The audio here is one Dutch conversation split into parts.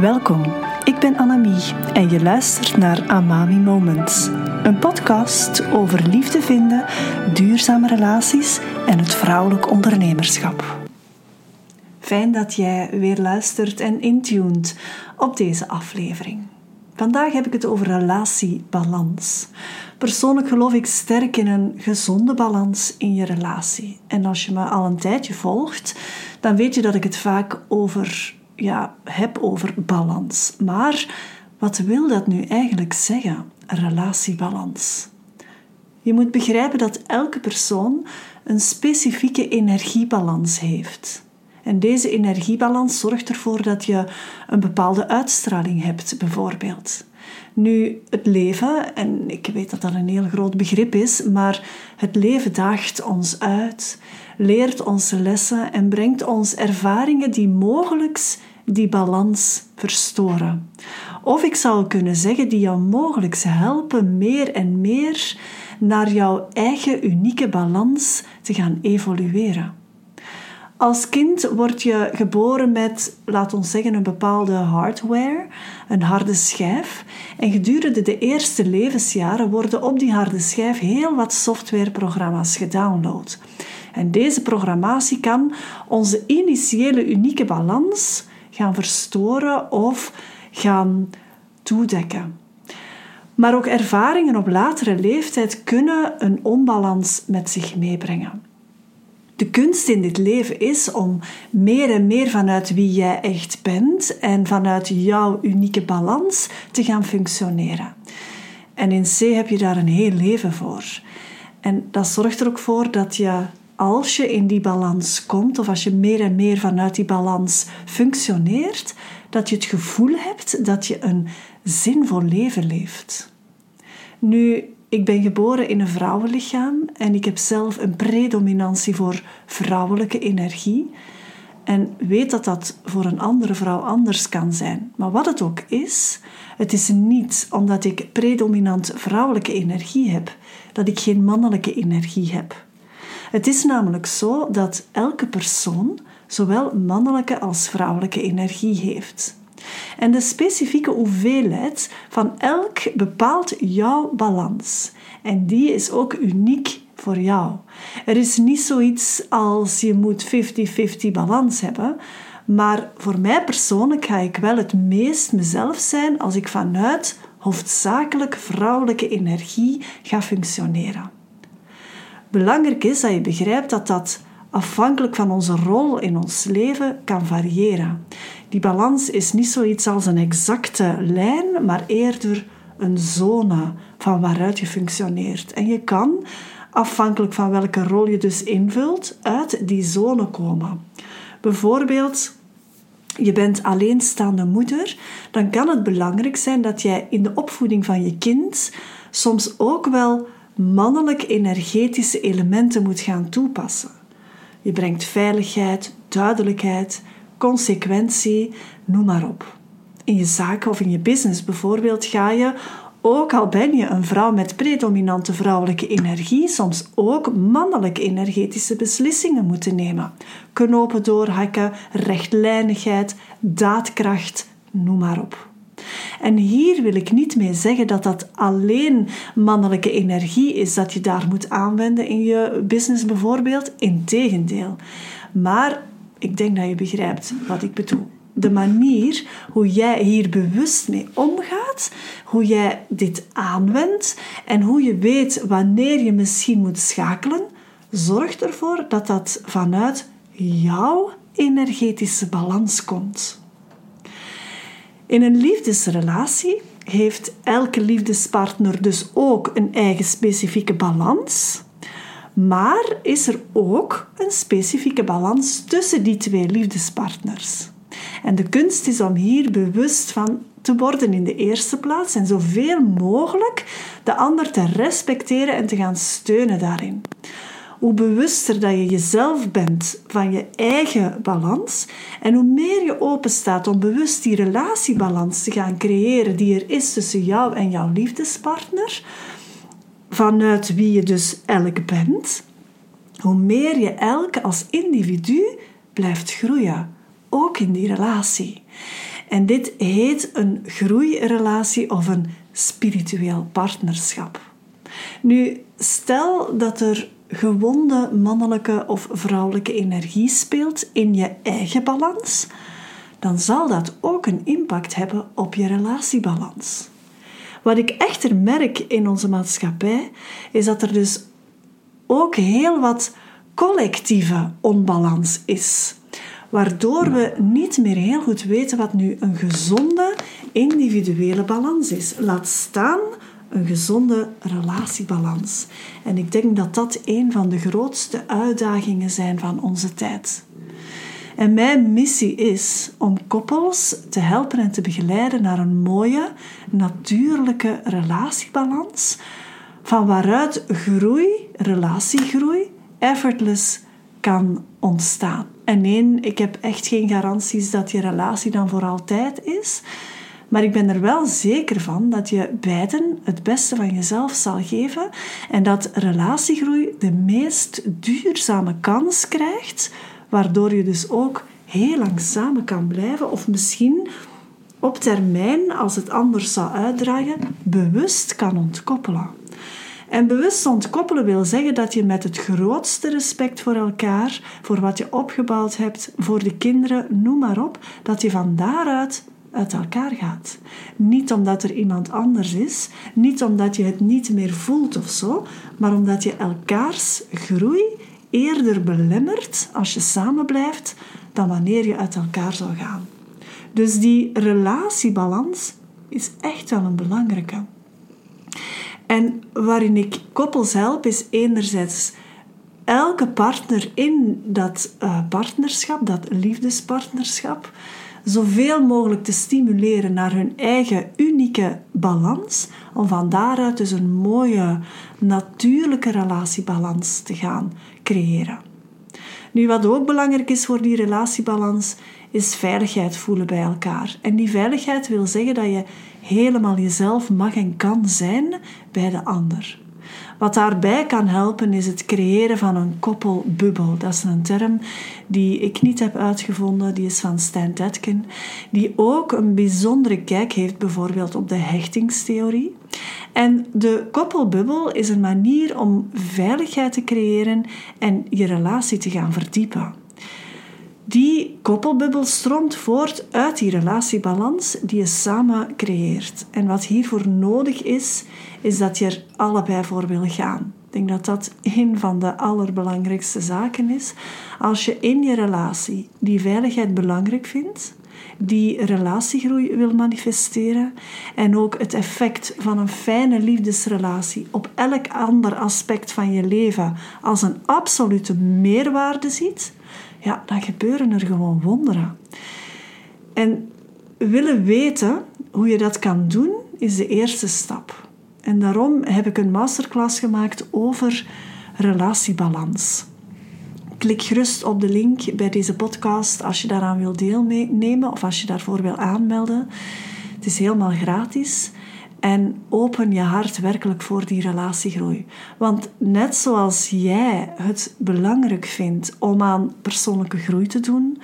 Welkom, ik ben Annemie en je luistert naar Amami Moments. Een podcast over liefde vinden, duurzame relaties en het vrouwelijk ondernemerschap. Fijn dat jij weer luistert en intuned op deze aflevering. Vandaag heb ik het over relatiebalans. Persoonlijk geloof ik sterk in een gezonde balans in je relatie. En als je me al een tijdje volgt, dan weet je dat ik het vaak over ja, heb over balans. Maar wat wil dat nu eigenlijk zeggen, relatiebalans? Je moet begrijpen dat elke persoon een specifieke energiebalans heeft. En deze energiebalans zorgt ervoor dat je een bepaalde uitstraling hebt, bijvoorbeeld. Nu, het leven, en ik weet dat dat een heel groot begrip is, maar het leven daagt ons uit, leert ons lessen en brengt ons ervaringen die mogelijk die balans verstoren. Of ik zou kunnen zeggen die jou mogelijk helpen meer en meer naar jouw eigen unieke balans te gaan evolueren. Als kind word je geboren met, laat ons zeggen, een bepaalde hardware, een harde schijf. En gedurende de eerste levensjaren worden op die harde schijf heel wat softwareprogramma's gedownload. En deze programmatie kan onze initiële unieke balans gaan verstoren of gaan toedekken. Maar ook ervaringen op latere leeftijd kunnen een onbalans met zich meebrengen. De kunst in dit leven is om meer en meer vanuit wie jij echt bent en vanuit jouw unieke balans te gaan functioneren. En in C heb je daar een heel leven voor. En dat zorgt er ook voor dat je als je in die balans komt, of als je meer en meer vanuit die balans functioneert, dat je het gevoel hebt dat je een zinvol leven leeft. Nu, ik ben geboren in een vrouwenlichaam en ik heb zelf een predominantie voor vrouwelijke energie. En weet dat dat voor een andere vrouw anders kan zijn. Maar wat het ook is, het is niet omdat ik predominant vrouwelijke energie heb, dat ik geen mannelijke energie heb. Het is namelijk zo dat elke persoon zowel mannelijke als vrouwelijke energie heeft. En de specifieke hoeveelheid van elk bepaalt jouw balans. En die is ook uniek voor jou. Er is niet zoiets als je moet 50-50 balans hebben. Maar voor mij persoonlijk ga ik wel het meest mezelf zijn als ik vanuit hoofdzakelijk vrouwelijke energie ga functioneren. Belangrijk is dat je begrijpt dat dat afhankelijk van onze rol in ons leven kan variëren. Die balans is niet zoiets als een exacte lijn, maar eerder een zone van waaruit je functioneert. En je kan, afhankelijk van welke rol je dus invult, uit die zone komen. Bijvoorbeeld, je bent alleenstaande moeder, dan kan het belangrijk zijn dat jij in de opvoeding van je kind soms ook wel mannelijke energetische elementen moet gaan toepassen. Je brengt veiligheid, duidelijkheid, consequentie, noem maar op. In je zaken of in je business bijvoorbeeld ga je, ook al ben je een vrouw met predominante vrouwelijke energie, soms ook mannelijke energetische beslissingen moeten nemen. Knopen doorhakken, rechtlijnigheid, daadkracht, noem maar op. En hier wil ik niet mee zeggen dat dat alleen mannelijke energie is dat je daar moet aanwenden in je business bijvoorbeeld. Integendeel. Maar ik denk dat je begrijpt wat ik bedoel. De manier hoe jij hier bewust mee omgaat, hoe jij dit aanwendt en hoe je weet wanneer je misschien moet schakelen, zorgt ervoor dat dat vanuit jouw energetische balans komt. In een liefdesrelatie heeft elke liefdespartner dus ook een eigen specifieke balans. Maar is er ook een specifieke balans tussen die twee liefdespartners? En de kunst is om hier bewust van te worden in de eerste plaats en zoveel mogelijk de ander te respecteren en te gaan steunen daarin hoe bewuster dat je jezelf bent van je eigen balans en hoe meer je open staat om bewust die relatiebalans te gaan creëren die er is tussen jou en jouw liefdespartner, vanuit wie je dus elk bent, hoe meer je elk als individu blijft groeien, ook in die relatie. En dit heet een groeirelatie of een spiritueel partnerschap. Nu, stel dat er gewonde mannelijke of vrouwelijke energie speelt in je eigen balans, dan zal dat ook een impact hebben op je relatiebalans. Wat ik echter merk in onze maatschappij is dat er dus ook heel wat collectieve onbalans is. Waardoor we niet meer heel goed weten wat nu een gezonde individuele balans is. Laat staan een gezonde relatiebalans. En ik denk dat dat een van de grootste uitdagingen zijn van onze tijd. En mijn missie is om koppels te helpen en te begeleiden naar een mooie, natuurlijke relatiebalans, van waaruit groei, relatiegroei, effortless kan ontstaan. En nee, ik heb echt geen garanties dat je relatie dan voor altijd is. Maar ik ben er wel zeker van dat je beiden het beste van jezelf zal geven en dat relatiegroei de meest duurzame kans krijgt, waardoor je dus ook heel lang samen kan blijven of misschien op termijn, als het anders zou uitdraaien, bewust kan ontkoppelen. En bewust ontkoppelen wil zeggen dat je met het grootste respect voor elkaar, voor wat je opgebouwd hebt, voor de kinderen, noem maar op, dat je van daaruit uit elkaar gaat. Niet omdat er iemand anders is, niet omdat je het niet meer voelt of zo, maar omdat je elkaars groei eerder belemmert als je samen blijft dan wanneer je uit elkaar zou gaan. Dus die relatiebalans is echt wel een belangrijke. En waarin ik koppels help, is enerzijds elke partner in dat uh, partnerschap, dat liefdespartnerschap, zoveel mogelijk te stimuleren naar hun eigen unieke balans, om van daaruit dus een mooie, natuurlijke relatiebalans te gaan creëren. Nu, wat ook belangrijk is voor die relatiebalans, is veiligheid voelen bij elkaar. En die veiligheid wil zeggen dat je helemaal jezelf mag en kan zijn bij de ander. Wat daarbij kan helpen is het creëren van een koppelbubbel. Dat is een term die ik niet heb uitgevonden, die is van Stan Tetkin, die ook een bijzondere kijk heeft bijvoorbeeld op de hechtingstheorie. En de koppelbubbel is een manier om veiligheid te creëren en je relatie te gaan verdiepen. Die koppelbubbel stroomt voort uit die relatiebalans die je samen creëert. En wat hiervoor nodig is, is dat je er allebei voor wil gaan. Ik denk dat dat een van de allerbelangrijkste zaken is. Als je in je relatie die veiligheid belangrijk vindt, die relatiegroei wil manifesteren en ook het effect van een fijne liefdesrelatie op elk ander aspect van je leven als een absolute meerwaarde ziet, ja, dan gebeuren er gewoon wonderen. En willen weten hoe je dat kan doen, is de eerste stap. En daarom heb ik een masterclass gemaakt over relatiebalans. Klik gerust op de link bij deze podcast als je daaraan wil deelnemen of als je daarvoor wil aanmelden. Het is helemaal gratis. En open je hart werkelijk voor die relatiegroei. Want net zoals jij het belangrijk vindt om aan persoonlijke groei te doen,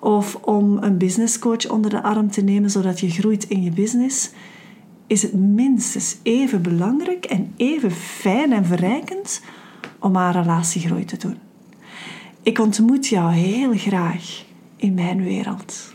of om een businesscoach onder de arm te nemen zodat je groeit in je business, is het minstens even belangrijk en even fijn en verrijkend om aan relatiegroei te doen. Ik ontmoet jou heel graag in mijn wereld.